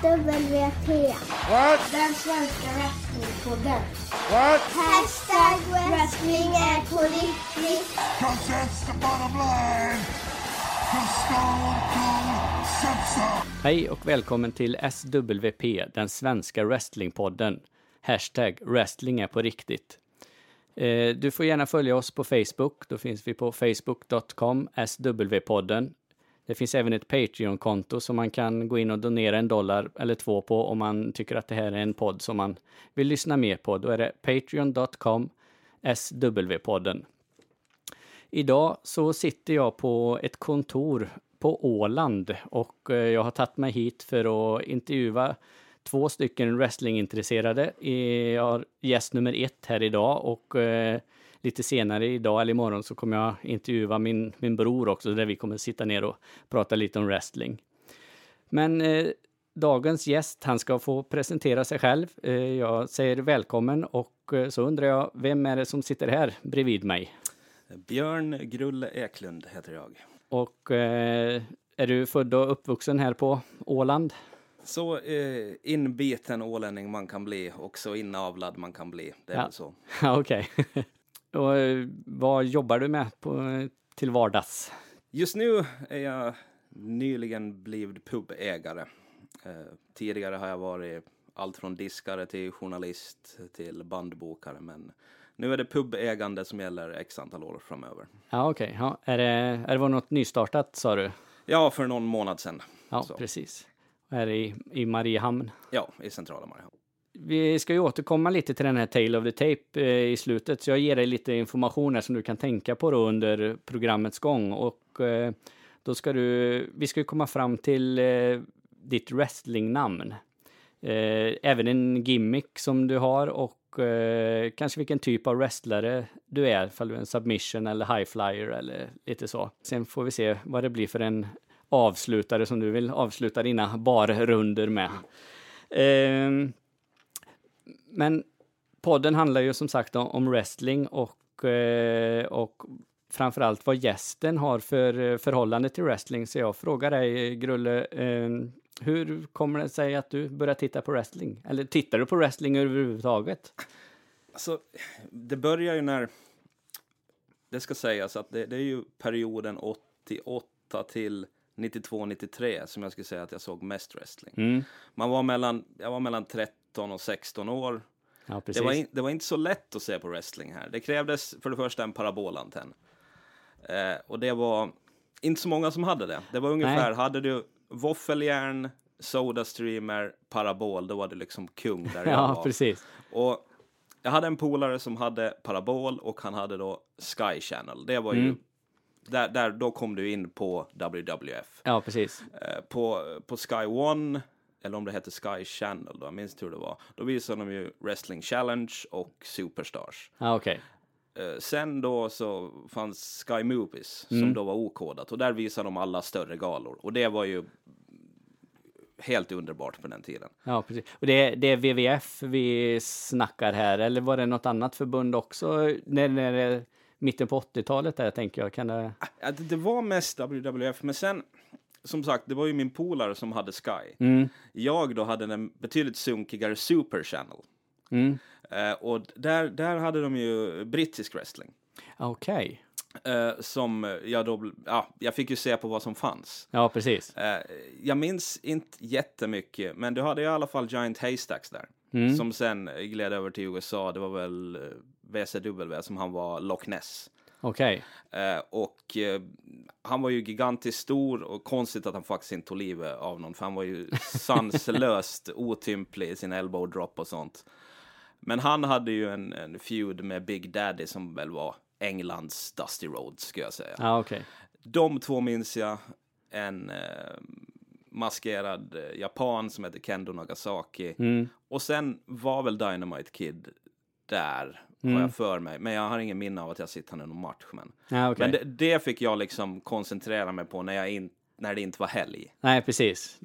SWP. What? Den svenska wrestlingpodden. What? Hashtag wrestling är på riktigt. Cause that's the bottom line. Hej och välkommen till SWP, den svenska wrestlingpodden. Hashtag wrestling är på riktigt. Eh, Du får gärna följa oss på Facebook. Då finns vi på facebook.com swpodden. Det finns även ett Patreon-konto som man kan gå in och donera en dollar eller två på om man tycker att det här är en podd som man vill lyssna mer på. Då är det patreon.com sw-podden. Idag så sitter jag på ett kontor på Åland och eh, jag har tagit mig hit för att intervjua två stycken wrestlingintresserade. Eh, jag har gäst nummer ett här idag och eh, lite senare idag eller imorgon så kommer jag intervjua min, min bror också där vi kommer sitta ner och prata lite om wrestling. Men eh, dagens gäst, han ska få presentera sig själv. Eh, jag säger välkommen och eh, så undrar jag, vem är det som sitter här bredvid mig? Björn Grulle Eklund heter jag. Och eh, är du född och uppvuxen här på Åland? Så eh, inbiten ålänning man kan bli och så inavlad man kan bli. Det är Ja. väl så. Ja, okej. Och eh, vad jobbar du med på, till vardags? Just nu är jag nyligen blivit pubägare. Eh, tidigare har jag varit allt från diskare till journalist till bandbokare. Men nu är det pubägande som gäller x antal år framöver. Ja, okej. Ja, är, det, är det något nystartat sa du? Ja, för någon månad sedan. Ja, Så. precis. Är det i, i Mariehamn? Ja, i centrala Mariehamn. Vi ska ju återkomma lite till den här Tale of the Tape eh, i slutet, så jag ger dig lite information här som du kan tänka på då under programmets gång. Och eh, då ska du, vi ska ju komma fram till eh, ditt wrestlingnamn. Eh, även en gimmick som du har och eh, kanske vilken typ av wrestlare du är, ifall du är en submission eller high flyer eller lite så. Sen får vi se vad det blir för en avslutare som du vill avsluta dina barrunder med. Eh, men podden handlar ju som sagt om, om wrestling och, eh, och framförallt vad gästen har för eh, förhållande till wrestling. Så jag frågar dig, Grulle, eh, hur kommer det sig att du börjar titta på wrestling? Eller tittar du på wrestling överhuvudtaget? Alltså, det börjar ju när... Det ska sägas att det, det är ju perioden 88 till 92-93 som jag skulle säga att jag såg mest wrestling. Mm. Man var mellan, jag var mellan 13 och 16 år. Ja. Det var, in, det var inte så lätt att se på wrestling här. Det krävdes för det första en parabolantenn. Eh, och det var inte så många som hade det. Det var ungefär, Nej. hade du våffeljärn, Sodastreamer, parabol, då var det liksom kung där jag Ja, var. precis. Och jag hade en polare som hade parabol och han hade då Sky Channel. Det var ju, Mm. där, där, då kom du in på WWF. Ja, precis. Eh, på, på Sky One, eller om det hette Sky Channel då, jag minns hur det var. Då visade de ju Wrestling Challenge och Superstars. Ja, okej. Eh, sen då så fanns Sky Movies Mm. som då var okodat och där visade de alla större galor. Och det var ju helt underbart på den tiden. Ja, precis. Och det, är- det är WWF vi snackar här, eller var det något annat förbund också? När, när det mitten på 80-talet där, tänker jag. Kan det... Det, det var mest WWF, men sen som sagt, det var ju min polare som hade Sky. Mm. Jag då hade en betydligt sunkigare Super Channel. Mm. Eh, och där, där hade de ju brittisk wrestling. Okej. Eh, som jag då, ja, jag fick ju se på vad som fanns. Ja, precis. Eh, jag minns inte jättemycket, men du hade i alla fall Giant Haystacks där. Mm. Som sen gled över till USA, det var väl eh, WCW som han var Loch Ness. Okej. Eh, och eh, han var ju gigantiskt stor och konstigt att han faktiskt inte tog livet av någon, för han var ju sanslöst otymplig i sin elbow drop och sånt. Men han hade ju en, en feud med Big Daddy som väl var Englands Dusty Rhodes, skulle jag säga. Ja, okej. De två minns jag. En eh, maskerad eh, japan som heter Kendo Nagasaki. Mm. Och sen var väl Dynamite Kid där, har Mm. jag för mig. Men jag har ingen minne av att jag han i någon match. Men, Ja, okej. men det, det fick jag liksom koncentrera mig på när, jag in, när det inte var helg. Nej, precis.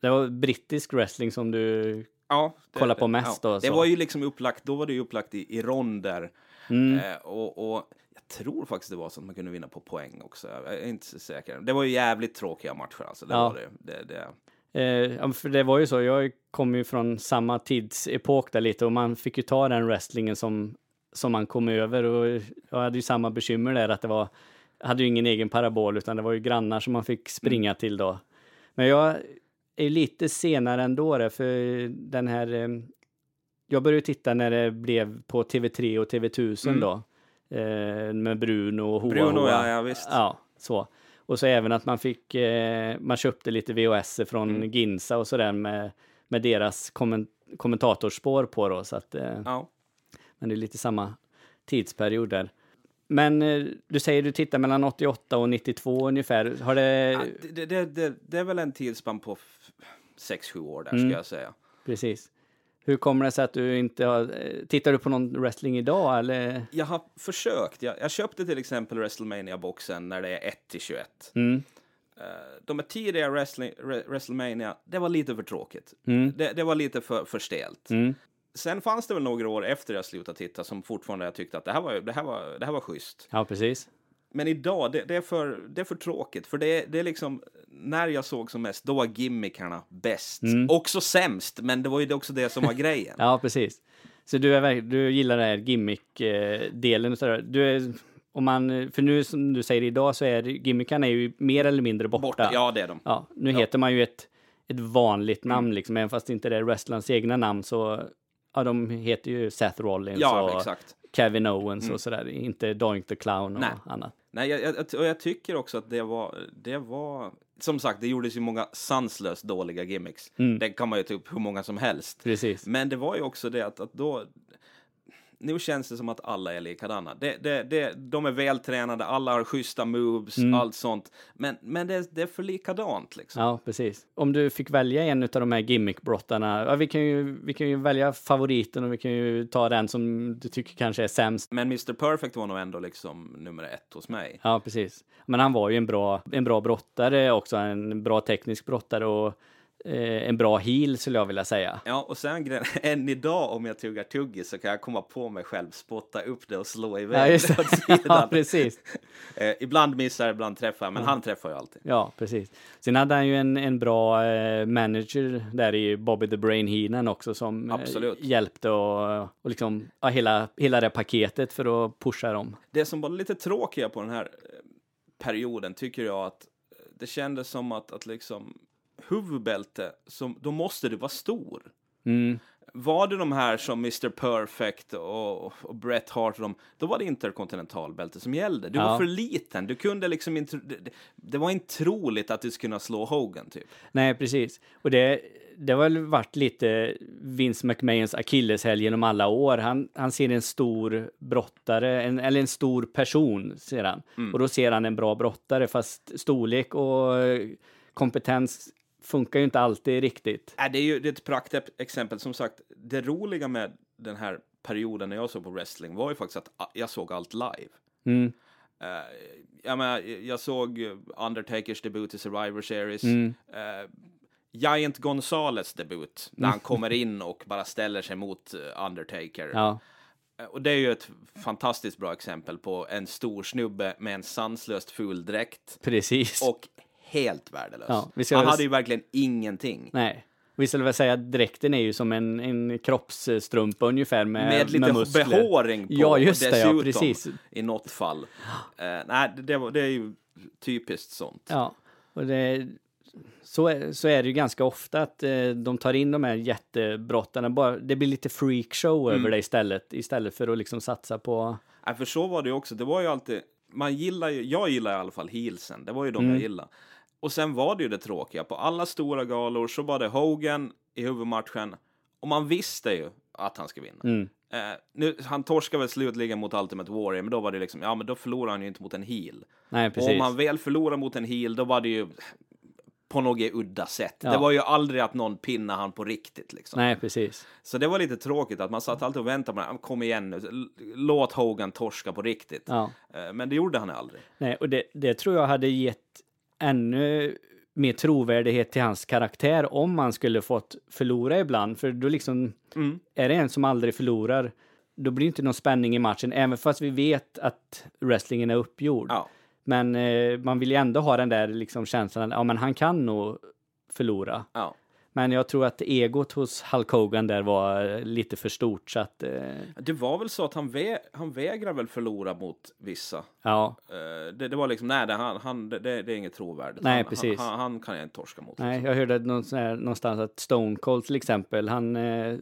Det var brittisk wrestling som du... Ja, det, Kolla på mest då, Det så. var ju liksom upplagt, då var det ju upplagt i, i ronder. Mm. Eh, och, och jag tror faktiskt det var så att man kunde vinna på poäng också. Jag är inte så säker. Det var ju jävligt tråkiga matcher alltså. Det Ja. var det. det, det. Eh, ja, för det var ju så, jag kom ju från samma tidsepok där lite och man fick ju ta den wrestlingen som, som man kom över och jag hade ju samma bekymmer där att det var, jag hade ju ingen egen parabol utan det var ju grannar som man fick springa till då. Men jag är lite senare ändå där, för den här, eh, jag började titta när det blev på TV3 och TV1000 Mm. då, eh, med Bruno och Hoa Bruno, Hoa. ja, ja visst. Ja, så. Och så även att man fick, eh, man köpte lite VHS från Mm. Ginsa och sådär med, med deras komment kommentatorspår på då, så att, Ja. Men det är lite samma tidsperiod där. Men eh, du säger du tittar mellan 88 och 92 ungefär. Har det... Ja, det, det, det, det är väl en tidsspann på 6-7 år där, Mm. ska jag säga. Precis. Hur kommer det sig att du inte har... eh, Tittar du på någon wrestling idag eller? Jag har försökt. Jag, jag köpte till exempel WrestleMania-boxen när det är 1 till 21. Mm. Eh, de är tidiga wrestling, Re- WrestleMania, det var lite för tråkigt. Mm. Det, det var lite för, för stelt. Mm. Sen fanns det väl några år efter jag slutade titta som fortfarande jag tyckte att det här var, det här var, det här var schysst. Ja, precis. Men idag, det, det, är, för, det är för tråkigt. För det, det är liksom, när jag såg som mest, då var gimmickarna bäst. Också sämst, men det var ju också det som var grejen. Ja, precis. Så du, är, du gillar den här gimmick-delen. Du är, om man, för nu som du säger idag så är gimmickarna är ju mer eller mindre borta. Borta. Ja, det är de. Ja, nu Ja. Mm. heter man ju ett, ett vanligt namn liksom, även fast det inte är wrestlarens egna namn så ja, de heter ju Seth Rollins Ja, och exakt. Kevin Owens och sådär, inte Doink the Clown och Nej. annat. Nej, jag, jag, och jag tycker också att det var, det var... Som sagt, det gjordes ju många sanslöst dåliga gimmicks. Det kan man ju ta upp hur många som helst. Precis. Men det var ju också det att, att då... Nu känns det som att alla är likadana. Det, det, det, de är vältränade, alla har schyssta moves, allt sånt. Men, men det, det är för likadant liksom. Ja, precis. Om du fick välja en av de här gimmickbrottarna, ja, vi, kan ju, vi kan ju välja favoriten och vi kan ju ta den som du tycker kanske är sämst. Men Mr Perfect var nog ändå liksom nummer ett hos mig. Ja, precis. Men han var ju en bra, en bra brottare också, en bra teknisk brottare och en bra heel skulle jag vilja säga. Ja, och sen än idag om jag tuggar tuggis så kan jag komma på mig själv, spotta upp det och slå iväg Ja, det ja, precis. Eh, ibland missar jag, ibland träffar jag, men han träffar ju alltid. Ja, precis. Sen hade han ju en, en bra eh, manager där i Bobby the Brain Heenan också som eh, hjälpte och, och liksom ja, hela, hela det paketet för att pusha dem. Det som var lite tråkiga på den här eh, perioden tycker jag att eh, det kändes som att, att liksom huvudbälte, som, då måste du vara stor. Mm. Var det de här som Mr Perfect och, och Bret Hart och de, då var det interkontinentalbälte som gällde. Du Ja. var för liten, du kunde liksom inte, det, det- var inte troligt att du skulle kunna slå Hogan typ. Nej, precis. Och det, det har väl varit lite Vince McMahons akilleshäl genom alla år. Han, han ser en stor brottare, en, eller en stor person, ser han. Och då ser han en bra brottare, fast storlek och eh, kompetens funkar ju inte alltid riktigt. Äh, det är ju det är ett praktexempel. Som sagt, det roliga med den här perioden när jag såg på wrestling var ju faktiskt att ah, jag såg allt live. Mm. Eh, jag, menar, jag såg Undertakers debut i Survivor Series. Mm. Eh, Giant Gonzales debut, när han kommer in och bara ställer sig mot eh, Undertaker. Ja, Och det är ju ett fantastiskt bra exempel på en stor snubbe med en sanslöst ful dräkt precis. och helt värdelös. Ja, han hade ju verkligen ingenting. Nej. Vi skulle väl säga att dräkten är ju som en, en kroppsstrumpa ungefär med, Med lite muskler. behåring på Ja, just det, ja, dessutom, precis. i något fall. Eh, nej, det, det är ju typiskt sånt. Ja, och det, så, är, så är det ju ganska ofta att eh, de tar in de här jättebrottarna. Bara, det blir lite freakshow Mm. över det istället, istället för att liksom satsa på... Nej, för så var det ju också. Det var ju alltid, man gillar ju, jag gillar i alla fall heelsen. Det var ju de Mm. jag gillade. Och sen var det ju det tråkiga. På alla stora galor så var det Hogan i huvudmatchen. Och man visste ju att han skulle vinna. Mm. Eh, nu, han torskade väl slutligen mot Ultimate Warrior, men då var det liksom, ja men då förlorade han ju inte mot en heel. Nej, Och precis. om han väl förlorar mot en heel, då var det ju på något udda sätt. Ja. Det var ju aldrig att någon pinnade han på riktigt liksom. Nej, precis. Så det var lite tråkigt att man satt alltid och väntade på det. Kom igen nu, låt Hogan torska på riktigt. Ja. Eh, Men det gjorde han aldrig. Nej, och det, det tror jag hade gett ännu mer trovärdighet till hans karaktär om han skulle fått förlora ibland. För då liksom, Mm. är det en som aldrig förlorar, då blir det inte någon spänning i matchen, även fast vi vet att wrestlingen är uppgjord. Ja. Men eh, man vill ju ändå ha den där liksom känslan, ja men han kan nog förlora. Ja. Men jag tror att egot hos Hulk Hogan där var eh, lite för stort så att, eh, Det var väl så att han, vä han vägrar väl förlora mot vissa. ja, Eh, det, det var liksom, nej, det, han, han, det, det är inget trovärdigt. Nej, han, precis. Han, han, kan jag inte torska mot. nej, liksom. jag hörde någonstans att Stone Cold till exempel, han eh,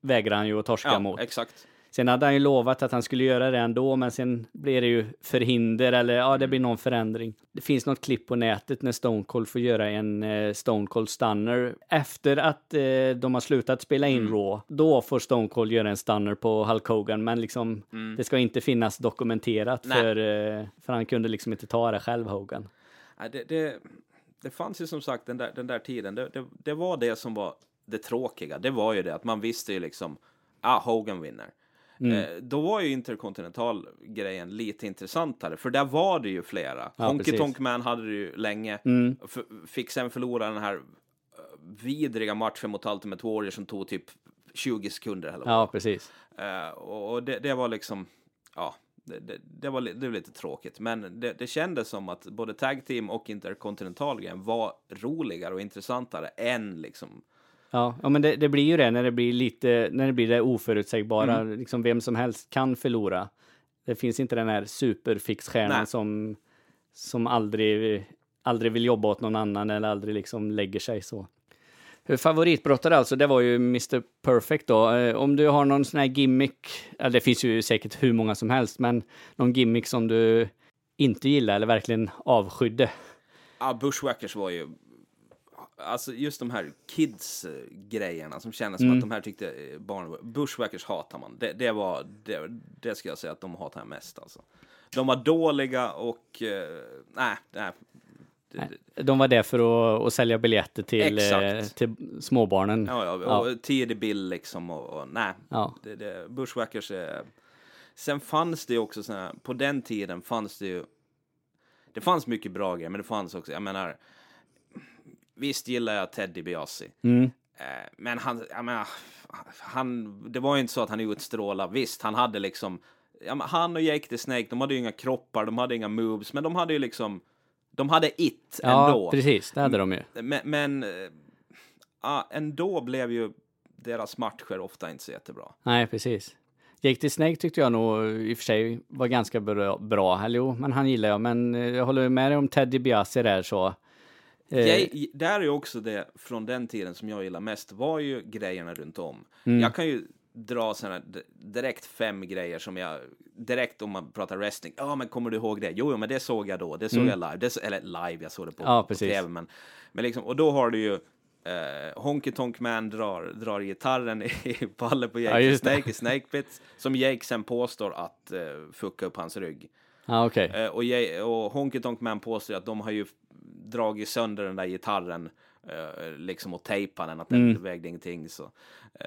vägrar han ju att torska Ja, mot. exakt. Sen hade han ju lovat att han skulle göra det ändå, men sen blir det ju förhinder eller ja, det blir någon förändring. Det finns något klipp på nätet när Stone Cold får göra en eh, Stone Cold Stunner. Efter att eh, de har slutat spela in Raw, då får Stone Cold göra en Stunner på Hulk Hogan, men liksom det ska inte finnas dokumenterat Nej. för, eh, för han kunde liksom inte ta det själv, Hogan. Nej, det, det, det fanns ju som sagt den där, den där tiden. Det, det, det var det som var det tråkiga. Det var ju det att man visste ju liksom, ah, Hogan vinner. Mm. Eh, då var ju interkontinental-grejen lite intressantare, för där var det ju flera. Ja, Honky precis. Mm. Tonk Man hade det ju länge, F- fick sen förlora den här eh, vidriga matchen mot Ultimate Warrior som tog typ 20 sekunder. Eller. Ja, precis. Eh, och det, det var liksom, ja, det, det, det, var, det var lite tråkigt. Men det, kändes som att både Tag Team och Intercontinental-grejen var roligare och intressantare än liksom, Ja, ja men det, det blir ju det när det blir lite, när det blir det oförutsägbara, Mm. liksom vem som helst kan förlora. Det finns inte den här superfixstjärnan som, som aldrig, aldrig vill jobba åt någon annan eller aldrig liksom lägger sig så. Favoritbrottare alltså, det var ju Mr Perfect då. Eh, Om du har någon sån här gimmick, ja, det finns ju säkert hur många som helst, men någon gimmick som du inte gillar eller verkligen avskydde. ja, Bushwackers var ju, alltså just de här kids-grejerna som kändes som att de här tyckte eh, barn Bushwackers hatar man. Det, det var, det, det ska jag säga att de hatar jag mest alltså. De var dåliga och, eh, nej, nej. De var där för att, att sälja biljetter till, eh, Exakt. till småbarnen. Ja, ja, Ja. och tidig bild liksom och, och nej. Ja. Det, det, Bushwackers är... Sen fanns det ju också här, på den tiden fanns det ju... Det fanns mycket bra grejer, men det fanns också, jag menar... Visst gillar jag Ted DiBiase. Mm. Eh, men han, jag menar, han, det var ju inte så att han utstrålade, visst, han hade liksom... Ja, men han och Jake the Snake, de hade ju inga kroppar, de hade inga moves, men de hade ju liksom... De hade it Ja, ändå. precis. Det hade de ju. Men, men äh, ja, ändå blev ju deras matcher ofta inte så jättebra. Nej, precis. Jake the Snake tyckte jag nog i och för sig var ganska bra, bra. eller jo, men han gillar jag. Men eh, jag håller med dig om Ted DiBiase där så. Eh, Jag, där är också det från den tiden som jag gillar mest var ju grejerna runt om. Mm. Jag kan ju dra såna d- direkt fem grejer som jag direkt om man pratar wrestling. Ja, men kommer du ihåg det? Jo, jo men det såg jag då. Det såg jag live. Det, eller live, jag såg det på, Mm. Ja, på tv. Men, men liksom, och då har du ju eh, Honky Tonk Man drar, drar gitarren i pallen på Ja, Jake det. Snake i Snake Pits som Jake sen påstår att eh, fucka upp hans rygg. Ja, okej. Eh, och, Jay- och Honky Tonk Man påstår att de har ju dragit sönder den där gitarren eh, liksom och tejpat den, att den vägde ingenting. Så. Eh,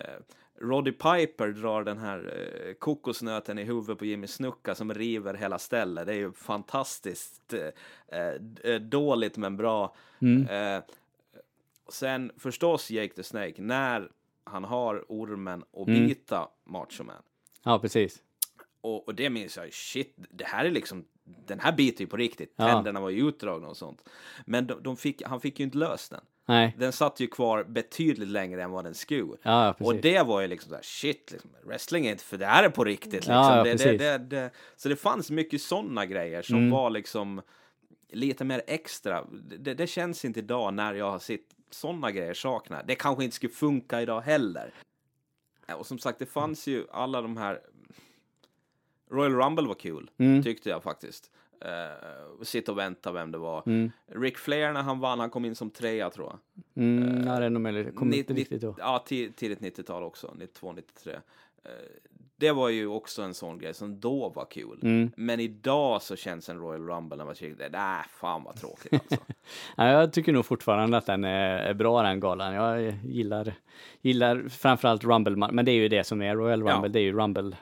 Roddy Piper drar den här eh, kokosnöten i huvudet på Jimmy Snuka som river hela stället. Det är ju fantastiskt eh, eh, dåligt men bra. Eh, sen förstås Jake the Snake, när han har ormen och bita Macho Man. Ja, precis. Och, och det minns jag, shit, det här är liksom, den här biter ju på riktigt. Ja. Tänderna var ju utdragna och sånt. Men de, de fick, han fick ju inte löst den. Nej. Den satt ju kvar betydligt längre än vad den skulle. Ja, och det var ju liksom såhär, shit, liksom, wrestling är inte för det här är på riktigt. Liksom. Ja, det, det, det, så det fanns mycket sådana grejer som Mm. var liksom lite mer extra. Det, känns inte idag när jag har sett sådana grejer sakna. Det kanske inte skulle funka idag heller. Och som sagt, det fanns ju alla de här... Royal Rumble var kul, Mm. tyckte jag faktiskt. Uh, sitta och vänta vem det var. Mm. Rick Flair när han vann, han kom in som trea tror jag. Mm, ja, det är nog möjligt. Nitt- inte riktigt ihåg. Ja, ti- tidigt 90-tal också, 92, 93. Eh, Det var ju också en sån grej som då var kul. Mm. Men idag så känns en Royal Rumble när man kikar, nej fan vad tråkigt alltså. Ja, jag tycker nog fortfarande att den är, bra den galan. Jag gillar, gillar framförallt Rumble, men det är ju det som är Royal Rumble, Ja. det är ju Rumble-matchen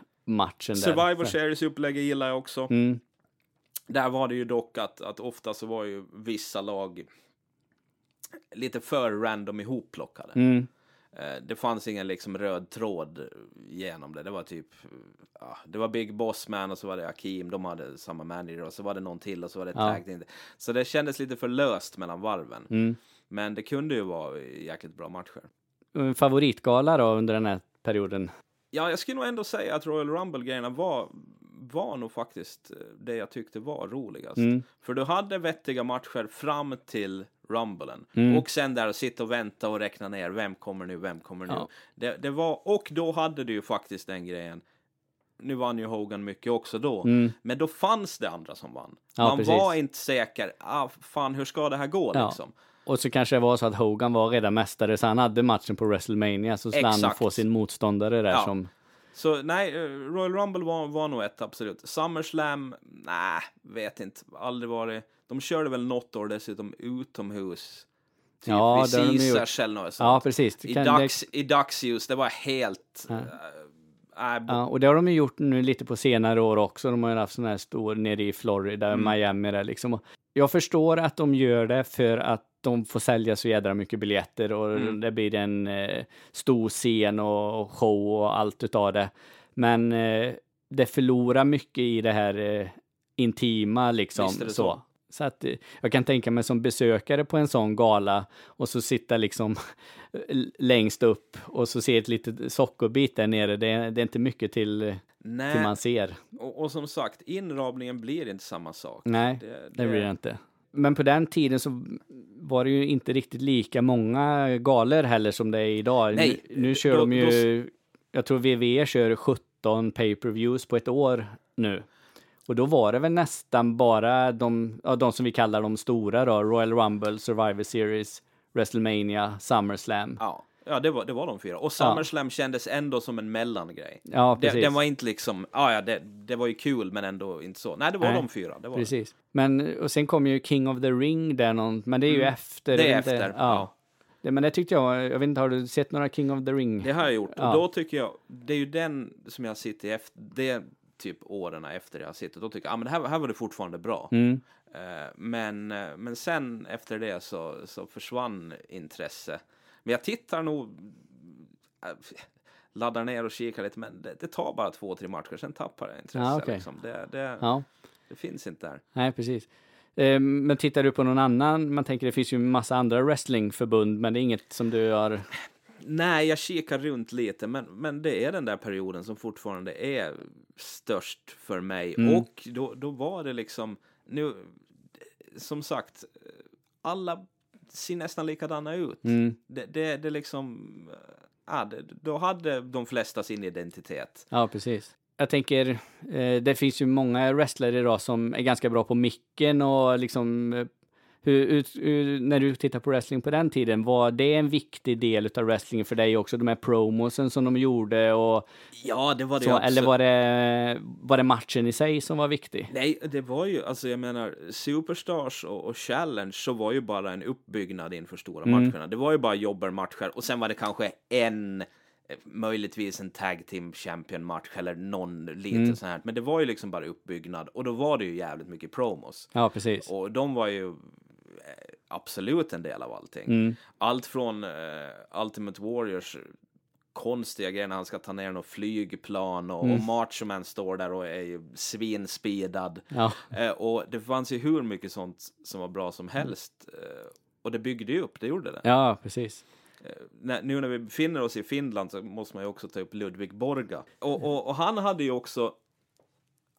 där. Survivor Series upplägget gillar jag också. Mm. Där var det ju dock att, att ofta så var ju vissa lag lite för random ihopplockade. Mm. Eh, Det fanns ingen liksom röd tråd genom det. Det var typ, ja, det var Big Boss Man och så var det Akim, de hade samma manager och så var det någon till och så var det Ja. tag. Så det kändes lite för löst mellan varven. Mm. Men det kunde ju vara jäkligt bra matcher. Favoritgala då under den här perioden? Ja, jag skulle nog ändå säga att Royal Rumble-grejerna var, var nog faktiskt eh, det jag tyckte var roligast. Mm. För du hade vettiga matcher fram till Rumblen. Mm. Och sen där sitta och vänta och räkna ner. Vem kommer nu? Vem kommer nu? Ja. Det, det var, och då hade du ju faktiskt den grejen. Nu vann ju Hogan mycket också då. Mm. Men då fanns det andra som vann. Ja, Man precis. var inte säker. Ah, fan, hur ska det här gå Ja. liksom? Och så kanske det var så att Hogan var redan mästare så han hade matchen på WrestleMania så skulle han få sin motståndare där Ja. som... Så nej, eh, Royal Rumble var, var nog ett absolut. SummerSlam, nej, vet inte. Aldrig varit. De körde väl något år dessutom utomhus. Typ Ja, vid det Caesars eller något sånt. Ja, precis. Det I, dags, I dagsljus, det var helt... Ja. nej, Ja, och det har de ju gjort nu lite på senare år också. De har ju haft sån här stor nere i Florida, Mm. Miami där liksom. Jag förstår att de gör det för att de får sälja så jädra mycket biljetter och Mm. det blir en eh, stor scen och show och allt utav det. Men eh, det förlorar mycket i det här eh, intima liksom. Det så. så. Så att eh, jag kan tänka mig som besökare på en sån gala och så sitta liksom längst upp och så se ett litet sockerbit där nere. Det är, det är inte mycket till, eh, till man ser. Och, och som sagt, inramningen blir inte samma sak. Nej, Det- det blir det inte. Men på den tiden så var det ju inte riktigt lika många galor heller som det är idag. Nej, nu, nu kör då- de ju, jag tror WWE kör 17 pay-per-views på ett år nu. Och då var det väl nästan bara de, ja, de som vi kallar de stora då, Royal Rumble, Survivor Series, WrestleMania, SummerSlam. Ja, ja det, var, det var de fyra. Och SummerSlam kändes ändå som en mellangrej. Ja, Det, precis. den var inte liksom, ah, ja, det, det var ju kul men ändå inte så. Nej, det var Nej, de fyra. Det var det. Precis. Men, och sen kom ju King of the Ring där någon, men det är ju efter. Mm. Det är inte. efter, Ja. ja. Det, men det tyckte jag, jag vet inte, har du sett några King of the Ring? Det har jag gjort. Ja. Och då tycker jag, det är ju den som jag sitter i efter, det är typ åren efter jag har suttit. Då tycker jag, ah, men det här, här var det fortfarande bra. Mm. Eh, men, eh, men sen efter det så, så försvann intresse. Men jag tittar nog, äh, laddar ner och kikar lite, men det, det tar bara två, tre matcher, sen tappar jag intresse. Ja, okej. liksom. det, det, Ja, det finns inte där. nej precis. Eh, Men tittar du på någon annan, man tänker det finns ju massa andra wrestlingförbund, men det är inget som du har... Nej, jag kikar runt lite, men, men det är den där perioden som fortfarande är störst för mig. Mm. Och då, då var det liksom, nu, som sagt, alla ser nästan likadana ut. Mm. Det, det, det liksom, ja, det, då hade de flesta sin identitet. Ja, precis. Jag tänker, eh, det finns ju många wrestlare idag som är ganska bra på micken och liksom eh, hur, hur, när du tittar på wrestling på den tiden, var det en viktig del av wrestlingen för dig också? De här promosen som de gjorde och Ja, det var det så, också. eller var det, var det matchen i sig som var viktig? Nej, det var ju, alltså jag menar, Superstars och, och Challenge så var ju bara en uppbyggnad inför stora Mm. matcherna. Det var ju bara jobbarmatcher och sen var det kanske en, eh, möjligtvis en tag team champion match eller någon lite Mm. sån här. Men det var ju liksom bara uppbyggnad och då var det ju jävligt mycket promos. Ja, precis. Och de var ju absolut en del av allting. Mm. Allt från eh, Ultimate Warriors konstiga grejer när han ska ta ner något flygplan och, Mm. och Macho Man står där och är ju svinspeedad. Ja, Eh, och det fanns ju hur mycket sånt som var bra som helst. Eh, och det byggde ju upp, det gjorde det. ja precis. Nu när vi befinner oss i Finland så måste man ju också ta upp Ludvig Borga. Och, och, och han hade ju också,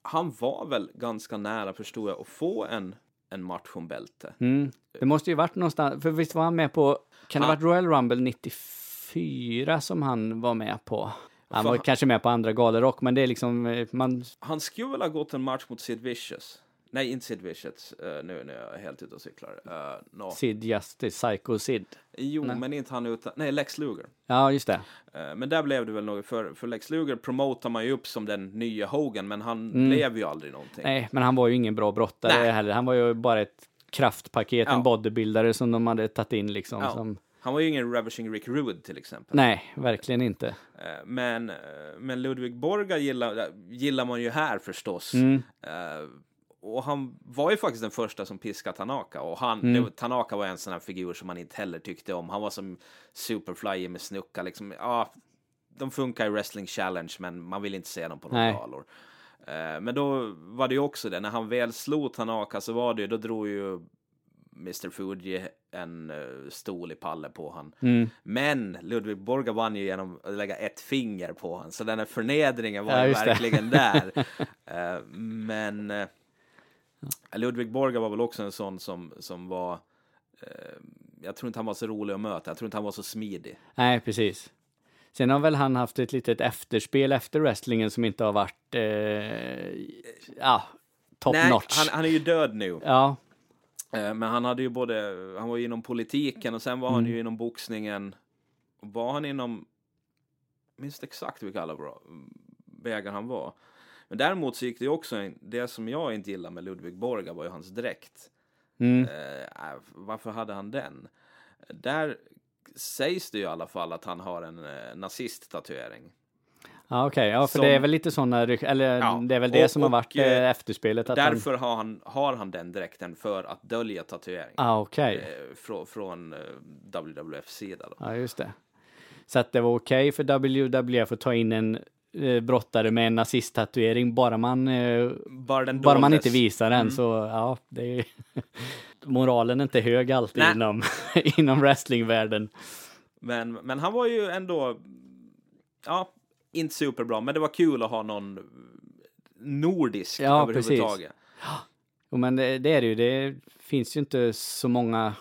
han var väl ganska nära förstod jag att få en, en match om bälte. Mm. Det måste ju varit någonstans, för visst var han med på, kan det ha Han- varit Royal Rumble 94 som han var med på? Han var Fan. kanske med på andra galor men det är liksom, eh, man, Han skulle väl ha gått en match mot Sid Vicious. Nej, inte Sid Vicious. Eh, nu, nu är jag helt ute och cyklar. Uh, no. Sid Justice, Psycho Sid. Jo, Nej. men inte han utan... Nej, Lex Luger. Ja, just det. Eh, Men där blev det väl något, för, för Lex Luger promotar man ju upp som den nya Hogan, men han Mm. blev ju aldrig någonting. Nej, men han var ju ingen bra brottare Nej. heller. Han var ju bara ett kraftpaket, Ja. en bodybuildare som de hade tagit in liksom. Ja. Som, Han var ju ingen Ravishing Rick Rude till exempel. nej, verkligen inte. Eh, Men, eh, men Ludvig Borga gillar, eh, gillar man ju här förstås. Mm. Och han var ju faktiskt den första som piskade Tanaka. Och han, Mm. det, Tanaka var en sån här figur som man inte heller tyckte om. Han var som Superfly med snucka. Liksom, ja, de funkar i Wrestling Challenge, men man vill inte se dem på några galor. Eh, men då var det ju också det, när han väl slog Tanaka så var det ju, då drog ju Mr Fuji en uh, stol i palle på han. Mm. Men Ludvig Borga vann ju genom att lägga ett finger på han, så den här förnedringen var Ja, verkligen där. Eh, men uh, Ludvig Borga var väl också en sån som, som var eh, jag tror inte han var så rolig att möta, jag tror inte han var så smidig. Nej, precis. Sen har väl han haft ett litet efterspel efter wrestlingen som inte har varit, eh, ja, top Nej, notch. han, han är ju död nu. Ja, Eh, Men han hade ju både, han var ju inom politiken och sen var han Mm. ju inom boxningen. Var han inom, inte exakt vilka alla bra vägar han var. Men däremot så gick det ju också, en, det som jag inte gillar med Ludvig Borga var ju hans dräkt. mm. Eh, varför hade han den? Där sägs det ju i alla fall att han har en eh, nazist-tatuering. ja okej. Ja, för Som- det är väl lite sådana, eller Ja, det är väl det och- som har och, varit eh, eh, efterspelet. Att han, Därför har, han, har han den dräkten för att dölja tatuering. ah, okej. Eh, från från eh, WWF sida då. Ja, just det. Så att det var okej för WWF att ta in en eh, brottare med en nazisttatuering, bara man, eh, Bara, bara man inte visar den Mm. så, ja, det är moralen är inte hög alltid Nej. inom, inom wrestlingvärlden. Men, men han var ju ändå, ja, inte superbra, men det var kul att ha någon nordisk Ja, överhuvudtaget. Jo, men det, det är det ju. Det finns ju inte så många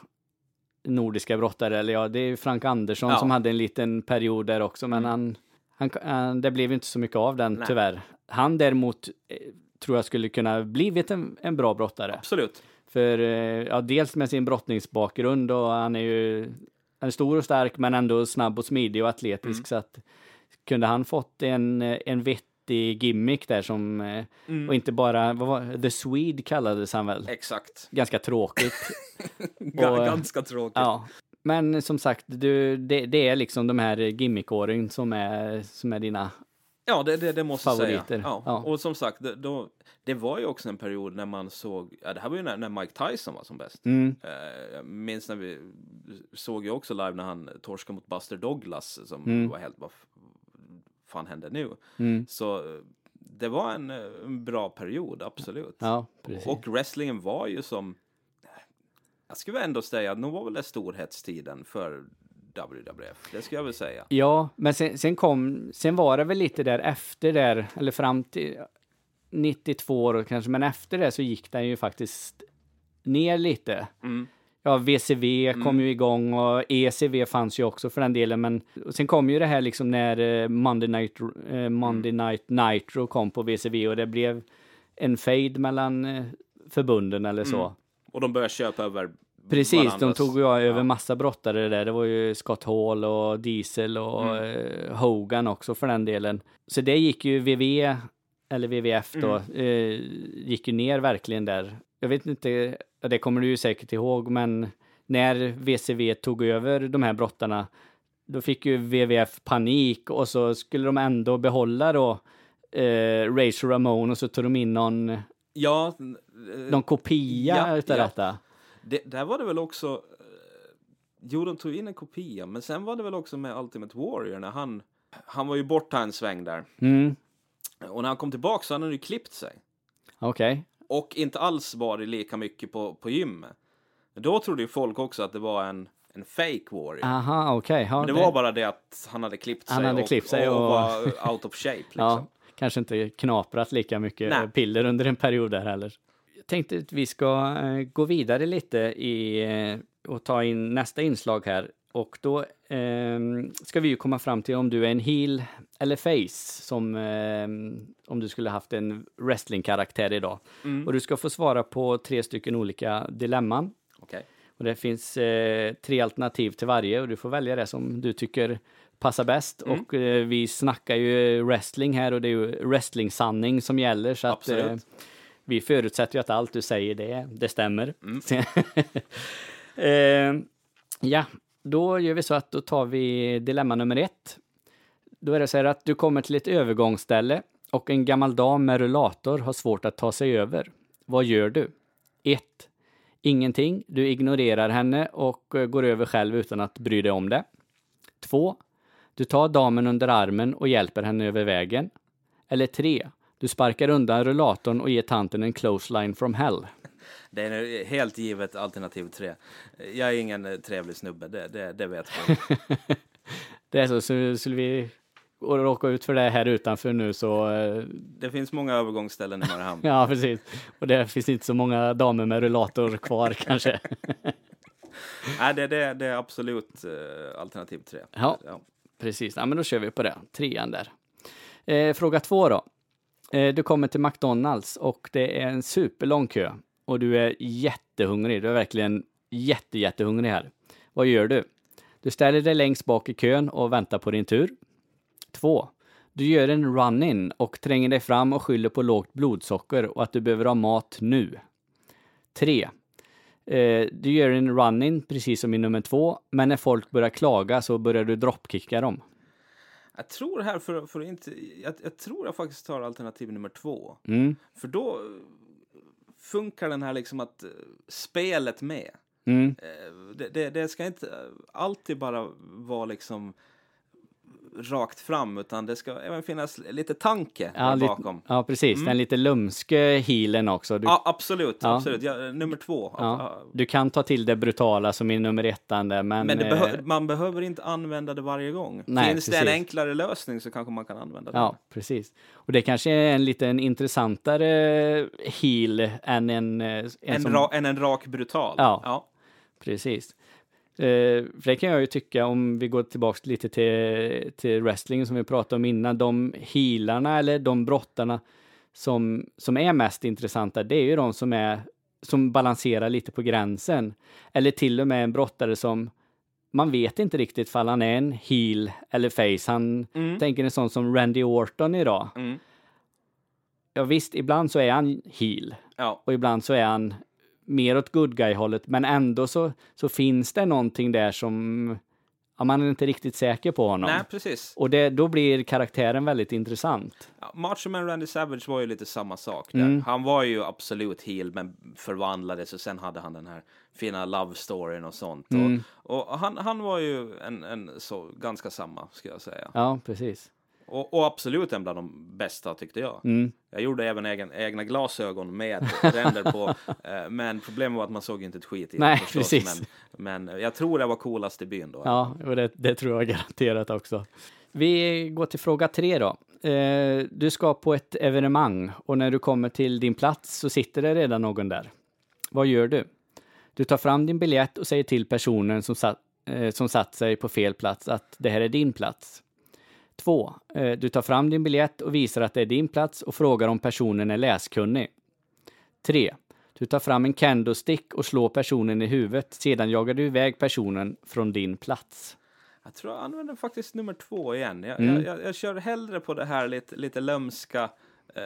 nordiska brottare. Eller ja, det är Frank Andersson Ja. som hade en liten period där också, men han, han, han, det blev inte så mycket av den Nej. tyvärr. Han däremot eh, tror jag skulle kunna blivit en, en bra brottare. Absolut. För eh, ja, dels med sin brottningsbakgrund och han är ju han är stor och stark men ändå snabb och smidig och atletisk Mm. så att kunde han fått en, eh, en vettig gimmick där som eh, Mm. och inte bara, vad var The Swede kallades han väl? Exakt. Ganska tråkigt. Och, eh, Ganska tråkigt. ja. Men som sagt, du, det, det är liksom de här gimmickåren som är, som är dina Ja, det, det, det måste jag säga. Ja. Ja. Och som sagt, det, då, det var ju också en period när man såg, ja, det här var ju när, när Mike Tyson var som bäst. mm, Eh, jag minns när vi såg ju också live när han torskade mot Buster Douglas som Mm. var helt, vad fan hände nu? mm, Så det var en, en bra period, absolut. ja, precis. Och wrestlingen var ju som, jag skulle ändå säga, att nog var väl det storhetstiden för WWF, det skulle jag väl säga. Ja, men sen, sen kom, sen var det väl lite där efter där, eller fram till 92 år kanske, men efter det så gick den ju faktiskt ner lite. Mm. Ja, VCV kom ju igång och ECV fanns ju också för den delen, men sen kom ju det här liksom när eh, Monday Night, eh, Monday Night Nitro kom på VCV och det blev en fade mellan eh, förbunden eller så. Och de började köpa över Precis, de varandras- tog ju över massa brottare där. Det var ju Scott Hall och Diesel och Mm. eh, Hogan också för den delen. Så det gick ju VV, eller VVF då, Mm. eh, gick ju ner verkligen där. Jag vet inte, det kommer du ju säkert ihåg, men när VCV tog över de här brottarna, då fick ju VVF panik och så skulle de ändå behålla då eh, Razor Ramon och så tog de in någon, Ja, någon kopia Ja, utav ja. detta. det, där var det väl också, eh, jo de tog in en kopia, men sen var det väl också med Ultimate Warrior när han, han var ju borta en sväng där. Mm, Och när han kom tillbaka så hade han ju klippt sig. okej. Och inte alls varit lika mycket på, på gymmet. Då trodde ju folk också att det var en, en fake warrior. Aha, okej. Ja, Men det var bara det att han hade klippt sig, Han hade och, klippt sig och, och- var out of shape. Liksom. Ja, kanske inte knaprat lika mycket Nej. piller under en period där heller. Tänkte att vi ska eh, gå vidare lite i, eh, och ta in nästa inslag här. Och då eh, ska vi ju komma fram till om du är en heel eller face, som eh, om du skulle haft en wrestlingkaraktär idag. Mm. Och du ska få svara på tre stycken olika dilemman. Okej. Och det finns eh, tre alternativ till varje och du får välja det som du tycker passar bäst. Mm. Och eh, vi snackar ju wrestling här och det är ju wrestling-sanning som gäller. Så att, Absolut. eh, vi förutsätter ju att allt du säger det, det stämmer. Mm. eh, ja, då gör vi så att då tar vi dilemma nummer ett. Då är det så här att du kommer till ett övergångsställe och en gammal dam med rullator har svårt att ta sig över. Vad gör du? 1. Ingenting. Du ignorerar henne och eh, går över själv utan att bry dig om det. 2. Du tar damen under armen och hjälper henne över vägen. Eller 3. Du sparkar undan rullatorn och ger tanten en close line from hell. Det är helt givet alternativ tre. Jag är ingen eh, trevlig snubbe, det, det, det vet man. Det är så, så skulle vi råka ut för det här utanför nu så, eh, Det finns många övergångsställen i Mariehamn. ja precis. Och det finns inte så många damer med rullator kvar kanske. Nej, det, det, det är absolut eh, alternativ tre. Ja. Precis, ja, men då kör vi på det. Trean där. Eh, fråga två då. Eh, du kommer till McDonalds och det är en superlång kö och du är jättehungrig. Du är verkligen jätte, jättehungrig här. Vad gör du? Du ställer dig längst bak i kön och väntar på din tur. 2. Du gör en run-in och tränger dig fram och skyller på lågt blodsocker och att du behöver ha mat nu. 3. Eh, du gör en run-in precis som i nummer två, men när folk börjar klaga så börjar du droppkicka dem. Jag tror här, för, för inte, jag, jag tror jag faktiskt tar alternativ nummer två. Mm. För då funkar den här liksom att eh, spelet med. Mm. Eh, Det, det, det ska inte alltid bara vara liksom rakt fram, utan det ska även finnas lite tanke Ja, lite, bakom. ja, precis. Den lite lumske healen också. Du, Ja, absolut. Ja. absolut. Ja, nummer två. du kan ta till det brutala som i nummer ettan där, men... Men det eh, behö- man behöver inte använda det varje gång. Nej, Finns det en precis. enklare lösning så kanske man kan använda den. Ja, precis. Och det kanske är en lite intressantare heal än en... eh, En, En, som, ra- än en rak brutal. Ja. Precis. Eh, för det kan jag ju tycka, om vi går tillbaks lite till, till wrestling som vi pratade om innan, de healarna eller de brottarna som, som är mest intressanta, det är ju de som är som balanserar lite på gränsen. Eller till och med en brottare som man vet inte riktigt fall han är en heel eller face. Han tänker en sån som Randy Orton idag. Mm. Ja visst, ibland så är han heel ja. och ibland så är han mer åt good guy-hållet, men ändå så, så finns det någonting där som ja, man är inte riktigt säker på honom. Nej, precis. Och det, då blir karaktären väldigt intressant. Ja, Macho Man Randy Savage var ju lite samma sak där. Mm. Han var ju absolut heel, men förvandlades och sen hade han den här fina love storyn och sånt. Mm. Och, och han, han var ju en, en så ganska samma, ska jag säga. Ja, precis. Och, och absolut en bland de bästa tyckte jag. Mm. Jag gjorde även egen, egna glasögon med ränder på, eh, men problemet var att man såg inte ett skit i Nej, förstås. precis. Men, men jag tror det var coolast i byn då. Ja, och det, det tror jag garanterat också. Vi går till fråga tre då. Eh, du ska på ett evenemang och när du kommer till din plats så sitter det redan någon där. Vad gör du? Du tar fram din biljett och säger till personen som satt, eh, som satt sig på fel plats att det här är din plats. Två, eh, du tar fram din biljett och visar att det är din plats och frågar om personen är läskunnig. Tre, du tar fram en candlestick och slår personen i huvudet. Sedan jagar du iväg personen från din plats. Jag tror jag använder faktiskt nummer två igen. Jag, Mm. jag, jag, jag kör hellre på det här lite, lite lömska, eh,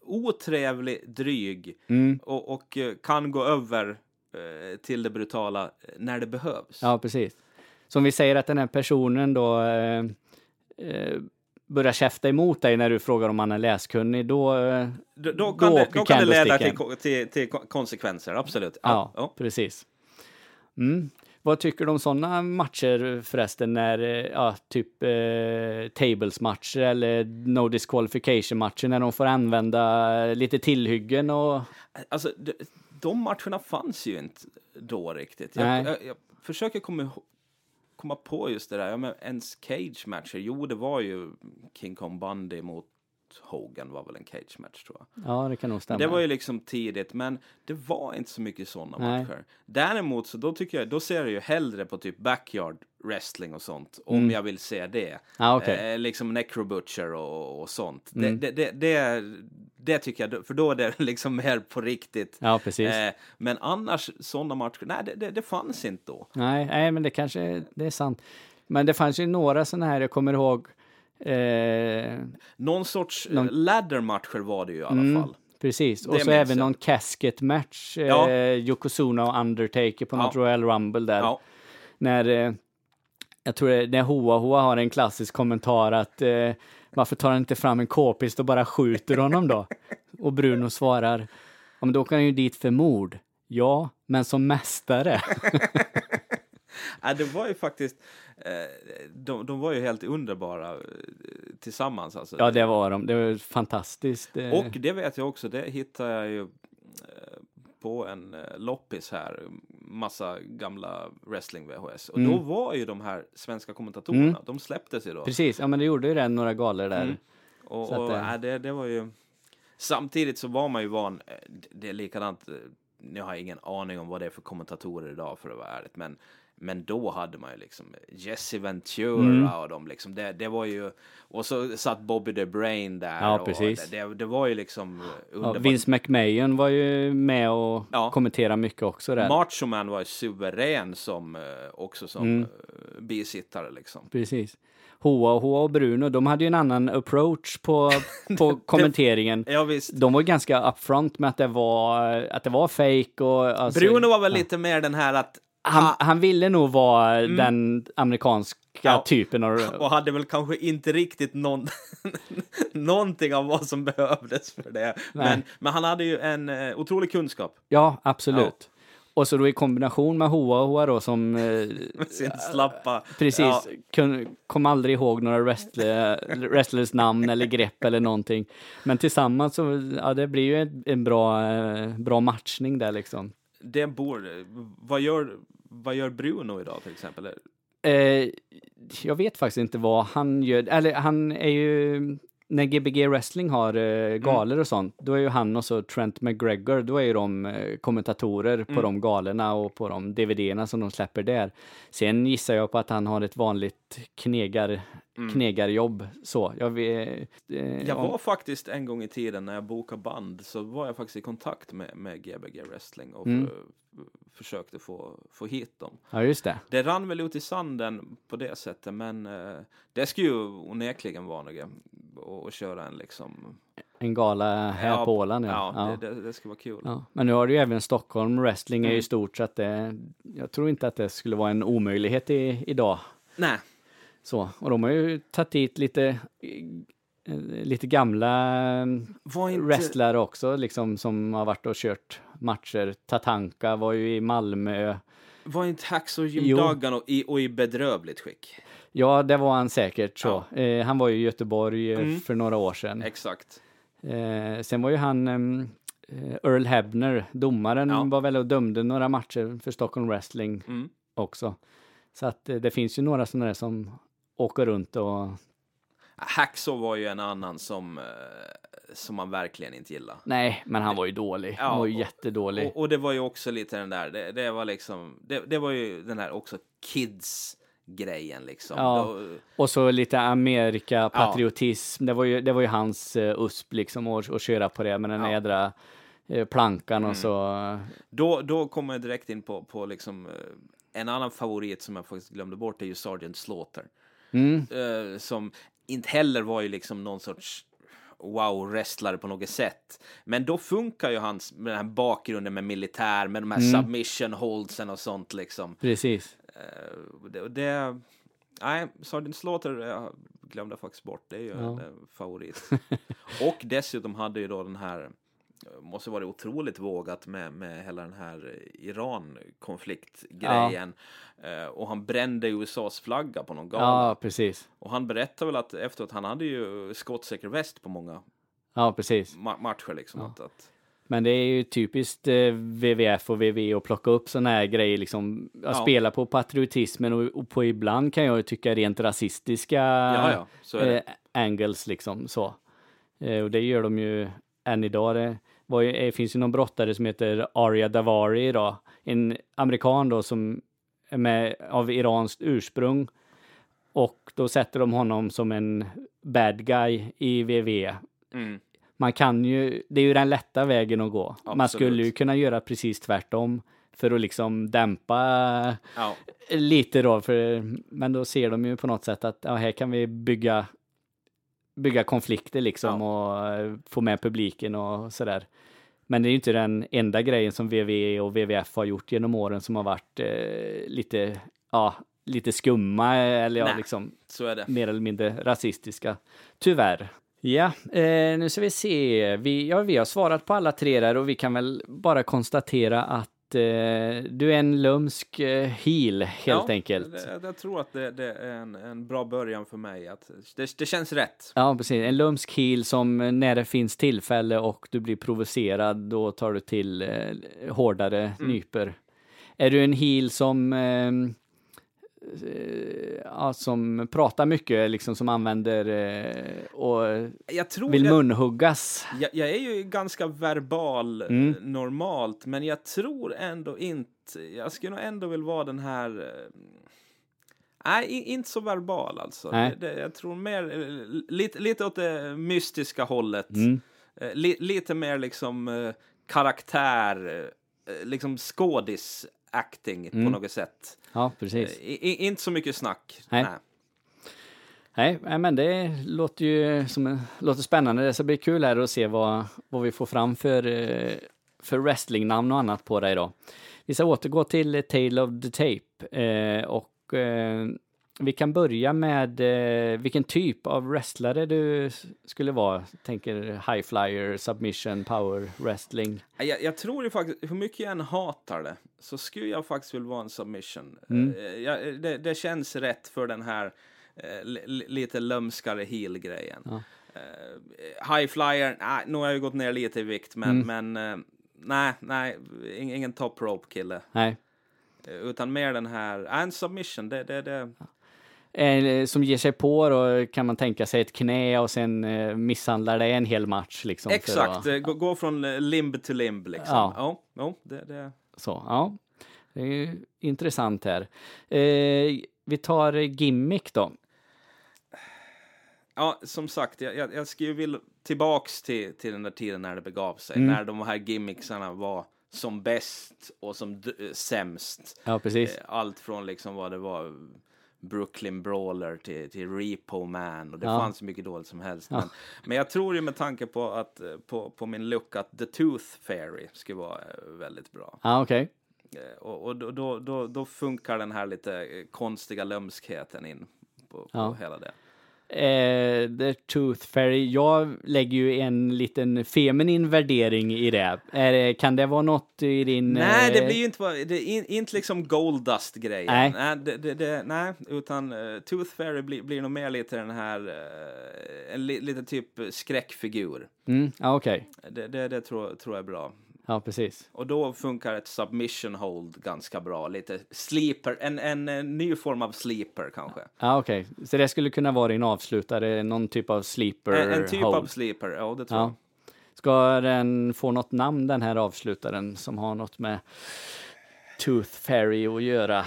otrevlig, dryg Mm. och, och eh, kan gå över eh, till det brutala eh, när det behövs. Ja, precis. Som vi säger att den här personen då eh, börjar käfta emot dig när du frågar om han är läskunnig, då... Eh, Då, då kan, Då det, då kan det leda till, till, till ko- konsekvenser, absolut. ja, ja. precis. Mm. Vad tycker du om sådana matcher förresten, när, eh, ja, typ eh, tables-matcher eller no disqualification-matcher, när de får använda lite tillhyggen och... Alltså, de, matcherna fanns ju inte då riktigt. Jag, jag, jag försöker komma, ihå- komma på just det där. Ja, men ens cage-matcher, jo det var ju King Kong Bundy mot Hogan var väl en cage-match tror jag. Ja, det kan nog stämma. Det var ju liksom tidigt, men det var inte så mycket sådana matcher. Däremot så då tycker jag, då ser jag ju hellre på typ backyard wrestling och sånt, om Mm. jag vill se det. Ja, okej. eh, liksom necro butcher och, och sånt. Mm. Det, det, det, det, tycker jag, för då är det liksom mer på riktigt. Ja, precis. Eh, men annars sådana matcher, nej det, det, det fanns inte då. Nej, nej, men det kanske det är sant. Men det fanns ju några sådana här, jag kommer ihåg, eh, Någon sorts Någon- eh, ladder-matcher var det ju i alla Mm. fall. Precis, och Det så även jag. någon casket match, eh, Ja. Yokozuna och Undertaker på Ja. något Royal Rumble där. Ja. När, eh, jag tror det, när Hoa Hoa har en klassisk kommentar att eh, varför tar han inte fram en k-pist och bara skjuter honom då? och Bruno svarar, ja men då åker han ju dit för mord. Ja, men som mästare. Ja, det var ju faktiskt, eh, de, de var ju helt underbara eh, tillsammans alltså. ja, det var de. Det var fantastiskt. eh. Och det vet jag också, det hittar jag ju på en eh, loppis här, massa gamla wrestling-VHS. Och Mm. då var ju de här svenska kommentatorerna, Mm. de släpptes ju då. Precis, ja men det gjorde ju det några galor där. Mm. Och, Så att, och, äh, det, det var ju... Samtidigt så var man ju van, eh, det är likadant, nu har jag ingen aning om vad det är för kommentatorer idag för att vara ärligt, men, men då hade man ju liksom Jesse Ventura Mm. och de liksom, det, det var ju, och så satt Bobby the Brain där. Ja, och precis. Det, det, det var ju liksom eh, Ja. Vince McMahon var ju med och Ja. kommenterade mycket också där. Macho Man var ju suverän som, eh, också som Mm. eh, bisittare liksom. Precis. Hoa, Hoa och Bruno, de hade ju en annan approach på, på kommenteringen. Ja visst. De var ganska upfront med att det var, att det var fake och... Alltså, Bruno var väl lite mer den här att han, han ville nog vara den amerikanska Mm. Ja. typen av... och hade väl kanske inte riktigt någon, någonting av vad som behövdes för det. Men, men han hade ju en eh, otrolig kunskap. Ja, absolut. Och så då i kombination med Hoa Hoa då som... Eh, sin slappa... precis, Ja, kun, kom aldrig ihåg några wrestler, wrestlers namn eller grepp eller någonting. Men tillsammans så, ja det blir ju en, en bra, eh, bra matchning där liksom. Det borde... Vad gör, vad gör Bruno idag till exempel? Eh, jag vet faktiskt inte vad han gör, eller han är ju, när Gbg Wrestling har eh, galor och sånt, då är ju han och så Trent McGregor, då är ju de eh, kommentatorer på de galorna och på de DVD-erna som de släpper där. Sen gissar jag på att han har ett vanligt knegar, knegarjobb, så. Jag, vet, eh, Jag om- var faktiskt en gång i tiden när jag bokade band så var jag faktiskt i kontakt med, med Gbg Wrestling och Mm. för, försökte få, få hit dem. Ja, just det. Det rann väl ut i sanden på det sättet men eh, det skulle ju onekligen vara något att- köra en liksom... En gala här Ja, på Åland, Ja, ja. ja. Det, det, det skulle vara kul. Ja, men nu har du ju även Stockholm, wrestling är ju Mm. stort så att det, jag tror inte att det skulle vara en omöjlighet i, idag. Nej, Så, och de har ju tagit dit lite, eh, lite gamla var inte... wrestlare också, liksom som har varit och kört matcher. Tatanka var ju i Malmö. Var inte Hacksaw Jim Jo. Duggan och i, och i bedrövligt skick? Ja, det var han säkert så. Eh, han var ju i Göteborg eh, Mm. för några år sedan. Exakt. Eh, sen var ju han ehm, eh, Earl Hebner, domaren, Ja. var väl och dömde några matcher för Stockholm Wrestling Mm. också. Så att eh, det finns ju några sådana där som åker runt och Hacksaw var ju en annan som, eh, som man verkligen inte gillar. nej, men han var ju dålig. Ja, han var ju och- jättedålig. Och, och det var ju också lite den där, det, det var liksom, det, det var ju den här också kids-grejen liksom. Ja. Då, Och så lite Amerika-patriotism. Det, var ju, det var ju hans uh, USP liksom att, att köra på det med den Ja. Mm. jädra eh, plankan och så. då, då kommer jag direkt in på, på liksom, eh, en annan favorit som jag faktiskt glömde bort är ju Sergeant Slaughter. Mm, Eh, som inte heller var ju liksom någon sorts wow-wrestlare på något sätt. Men då funkar ju hans, med den här bakgrunden med militär, med de här Mm. submission holdsen och sånt liksom. precis. Eh, det, det, nej, Sergeant Slaughter eh, glömde jag faktiskt bort. Det är ju Ja. en favorit. och dessutom hade ju då den här, måste vara otroligt vågat med, med hela den här Iran-konfliktgrejen. Eh, och han brände USAs flagga på någon gala. Ja, precis. Och han berättade väl att efteråt, han hade ju skottsäker väst på många Ja, precis. ma- matcher liksom. Att, att, Men det är ju typiskt eh, WWF och WWE att plocka upp sådana här grejer, liksom, att Ja. spela på patriotismen och, och på ibland kan jag tycka rent rasistiska ja, ja, eh, angles liksom så. Eh, och det gör de ju än idag. Det var ju, eh, finns ju någon brottare som heter Arya Davari idag, en amerikan då som är med av iranskt ursprung. Och då sätter de honom som en bad guy i WWE Mm. man kan ju, det är ju den lätta vägen att gå. Man Absolut. skulle ju kunna göra precis tvärtom för att liksom dämpa Ja, lite då, för, men då ser de ju på något sätt att ja, här kan vi bygga, bygga konflikter liksom och eh, få med publiken och sådär. Men det är ju inte den enda grejen som WWE och WWF har gjort genom åren som har varit eh, lite, ja, lite skumma eller ja, Nej. liksom så är det. mer eller mindre rasistiska. Tyvärr. Ja, eh, nu ska vi se. Vi, ja, vi har svarat på alla tre där och vi kan väl bara konstatera att eh, du är en lumsk eh, heel helt ja, enkelt. Det, jag tror att det, det är en, en bra början för mig. Att det, det känns rätt. Ja, precis. En lumsk heel som eh, när det finns tillfälle och du blir provocerad, då tar du till eh, hårdare Mm. nyper. Är du en heel som eh, ja, som pratar mycket, liksom som använder eh, och Jag tror vill jag, munhuggas. jag, jag är ju ganska verbal Mm. eh, normalt, men jag tror ändå inte... Jag skulle nog ändå vilja vara den här... eh, Nej, inte så verbal alltså. Det, det, jag tror mer eh, lite, lite åt det mystiska hållet. Mm. Eh, Li, lite mer liksom eh, karaktär, eh, liksom skådis-acting Mm. på något sätt. Ja, precis. Eh, i, inte så mycket snack. Nej. Nej, nej, men det låter ju som låter spännande. Det ska bli kul här att se vad, vad vi får fram för, eh, för wrestlingnamn och annat på dig då. Vi ska återgå till Tale of the Tape eh, och vi kan börja med eh, vilken typ av wrestlare du skulle vara. Tänker high flyer, submission, power, wrestling. Jag, jag tror ju faktiskt, hur mycket jag än hatar det, så skulle jag faktiskt vilja vara en submission. Mm. Eh, jag, det, det känns rätt för den här eh, li, li- lite lömskare heel-grejen. Ja. Eh, high flyer, nej, nu har jag ju gått ner lite i vikt, men, Mm. men eh, nej, nej, ing- ingen top rope-kille. Nej, Eh, Utan mer den här, en submission, det, det, det, eh, som ger sig på då kan man tänka sig ett knä och sen eh, misshandlar det en hel match liksom. exakt, att- eh, gå, gå från limb till limb liksom. Ja. Ja, ja det, det. Så, ja. Det är intressant här. Eh, vi tar gimmick då. Ja, som sagt, jag, jag, jag skulle vilja tillbaks till, till den där tiden när det begav sig. Mm. När de här gimmicksarna var som bäst och som sämst. Ja, precis. Allt från liksom vad det var Brooklyn Brawler till, till Repo Man och det Ja. fanns mycket dåligt som helst. Ja. Men, men jag tror ju med tanke på, att, eh, på, på min look att The Tooth Fairy skulle vara eh, väldigt bra. Ja, okej. Eh, Och, och då, då, då, då funkar den här lite konstiga lömskheten in på, på Ja. hela det. Eh, The Tooth Fairy. Jag lägger ju en liten feminin värdering i det. Det- kan det vara något i din... Nej, eh, det blir ju inte, det är in, inte liksom Goldust-grejen. Nej. Nej, det, det, det, nej utan uh, Tooth Fairy blir, blir nog mer lite den här, eh, en li, lite typ skräckfigur. Mm, okej. Det, det, det tror, tror jag är bra. Ja, precis. Och då funkar ett submission hold ganska bra. Lite sleeper, en, en, en ny form av sleeper kanske. Ja, okej. Så det skulle kunna vara din avslutare, någon typ av sleeper En, en typ hold. av sleeper, ja det tror Ja. Ska den få något namn, den här avslutaren, som har något med Tooth Fairy att göra? jag.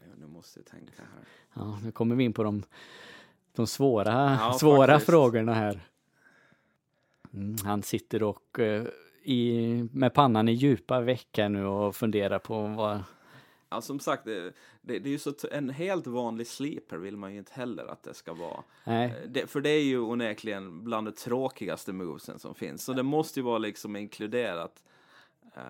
Nu, nu måste jag tänka här. Ja, nu kommer vi in på de, de svåra, Ja, svåra faktiskt. frågorna här. Mm, han sitter och eh, i, med pannan i djupa veck här nu och funderar på vad... Ja, som sagt, det, det, det är ju så en helt vanlig sleeper vill man ju inte heller att det ska vara. Nej, Eh, Det, för det är ju onekligen bland de tråkigaste movesen som finns. Så det måste ju vara liksom inkluderat. Eh,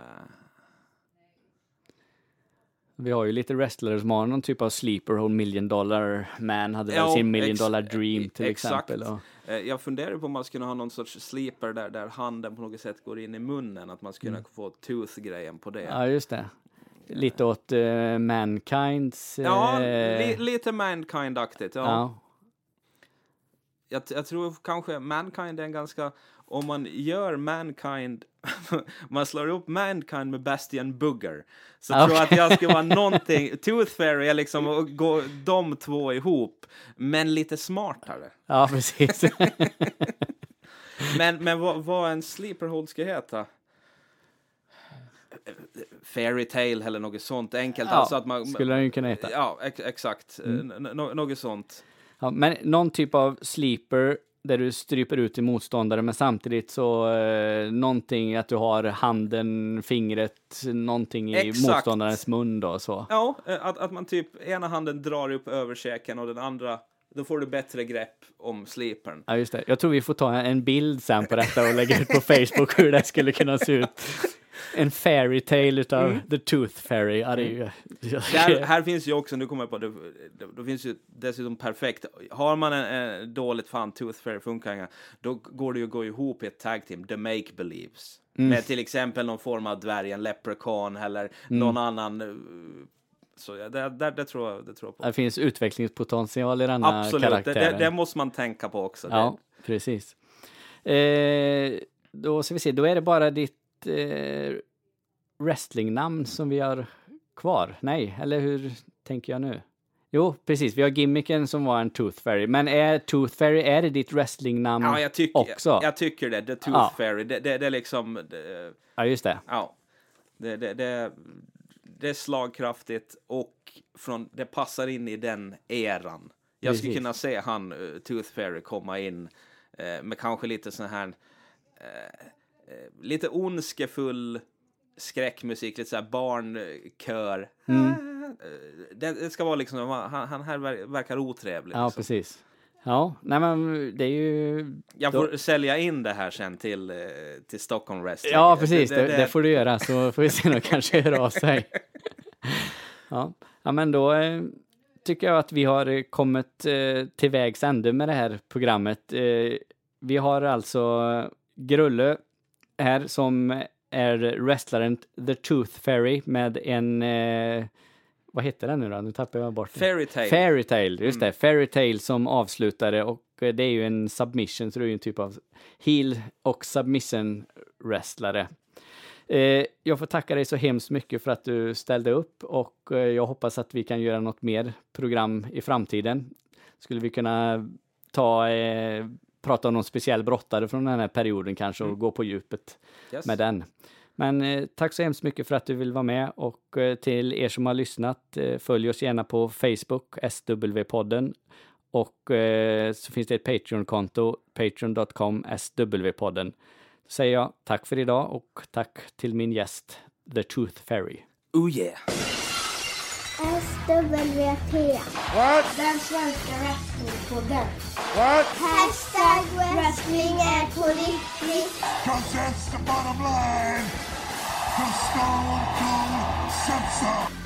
vi har ju lite wrestlare som har någon typ av sleeper hold million dollar man, hade Ja, sin million dollar dream till exempel. Och, jag funderar på om man skulle ha någon sorts sleeper där, där handen på något sätt går in i munnen. Att man skulle kunna få tooth-grejen på det. Mm. ja, just det. Lite åt uh, Mankinds... Ja, eh, li, lite Mankind-aktigt. Ja. ja. Jag, jag tror kanske Mankind är en ganska... Om man gör Mankind... man slår upp Mankind med Bastian Bugger. Så Ah, tror jag att jag skulle vara någonting... Tooth Fairy är liksom att gå de två ihop. Men lite smartare. ja, precis. Men, men vad, vad en sleeper hold ska heta? Fairy Tale eller något sånt enkelt. ja, alltså att man, skulle den ju kunna heta. Ja, ex, exakt. Mm. Något sånt. Ja, men någon typ av sleeper där du stryper ut din motståndare men samtidigt så eh, någonting att du har handen, fingret, någonting i Exakt. motståndarens mun då så. Ja, eh, att, att man typ ena handen drar upp överkäken och den andra, då får du bättre grepp om slipern. Ja just det. Jag tror vi får ta en bild sen på detta och lägga ut på Facebook hur det skulle kunna se ut. En fairy tale utav The Tooth Fairy. Ja, det är ju... Där, här finns ju också, nu kommer jag på det, det finns ju dessutom perfekt. Har man en, en dåligt fan Tooth Fairy funkar inga, då går det ju att gå ihop i ett tag team, The Make Believes. Med till exempel någon form av dvärg, en leprechaun eller någon annan. eh, Så ja, det, det, det, tror jag, det tror jag på. Det finns utvecklingspotential i denna Absolut, det, karaktär. det, det måste man tänka på också. Ja, precis. Eh, då ska vi se, då är det bara ditt eh, wrestlingnamn som vi har kvar. Nej, eller hur tänker jag nu? Jo, precis. Vi har gimmicken som var en Tooth Fairy. Men är Tooth Fairy, är det ditt wrestlingnamn Ja, jag, tycker, också? jag, jag tycker det. The Tooth Ja. Fairy. Det, det, det är liksom... Det, Ja, just det. ja. Det, det, det, det är slagkraftigt och från, det passar in i den eran. Jag skulle Precis. kunna se han, uh, Tooth Fairy, komma in eh, med kanske lite sån här... eh, eh, lite ondskefull skräckmusik, lite så här barnkör. Mm. Eh, Det, det ska vara liksom, han, han här ver- verkar otrevlig. Ja, liksom. precis. Ja, nej men det är ju... Jag Då- får sälja in det här sen till, eh, till Stockholm Wrestling. Ja, precis. Det, det, får du göra, så får vi se om kanske hör av sig. Ja, ja men då eh, tycker jag att vi har eh, kommit eh, till vägs ände med det här programmet. Eh, vi har alltså Grulle här som är wrestlaren The Tooth Fairy med en... Eh, vad heter den nu då? Nu tappar jag bort det. Fairy Tail. Fairy Tail, just det. Fairy Tail som avslutare och det är ju en submission, så det är ju en typ av heel och submission wrestlare. Eh, jag får tacka dig så hemskt mycket för att du ställde upp och eh, jag hoppas att vi kan göra något mer program i framtiden. Skulle vi kunna ta, eh, prata om någon speciell brottare från den här perioden kanske och gå på djupet Yes. med den. Men eh, tack så hemskt mycket för att du vill vara med och eh, till er som har lyssnat, eh, följ oss gärna på Facebook, SW-podden. Och eh, så finns det ett Patreon-konto, patreon.com SW-podden. Så säger jag tack för idag och tack till min gäst, The Tooth Fairy. Oh yeah! SWT. What? Den svenska wrestlingpodden. What? Hashtag wrestling är på riktigt. Cause that's the bottom line. Cause Stone Cold said so.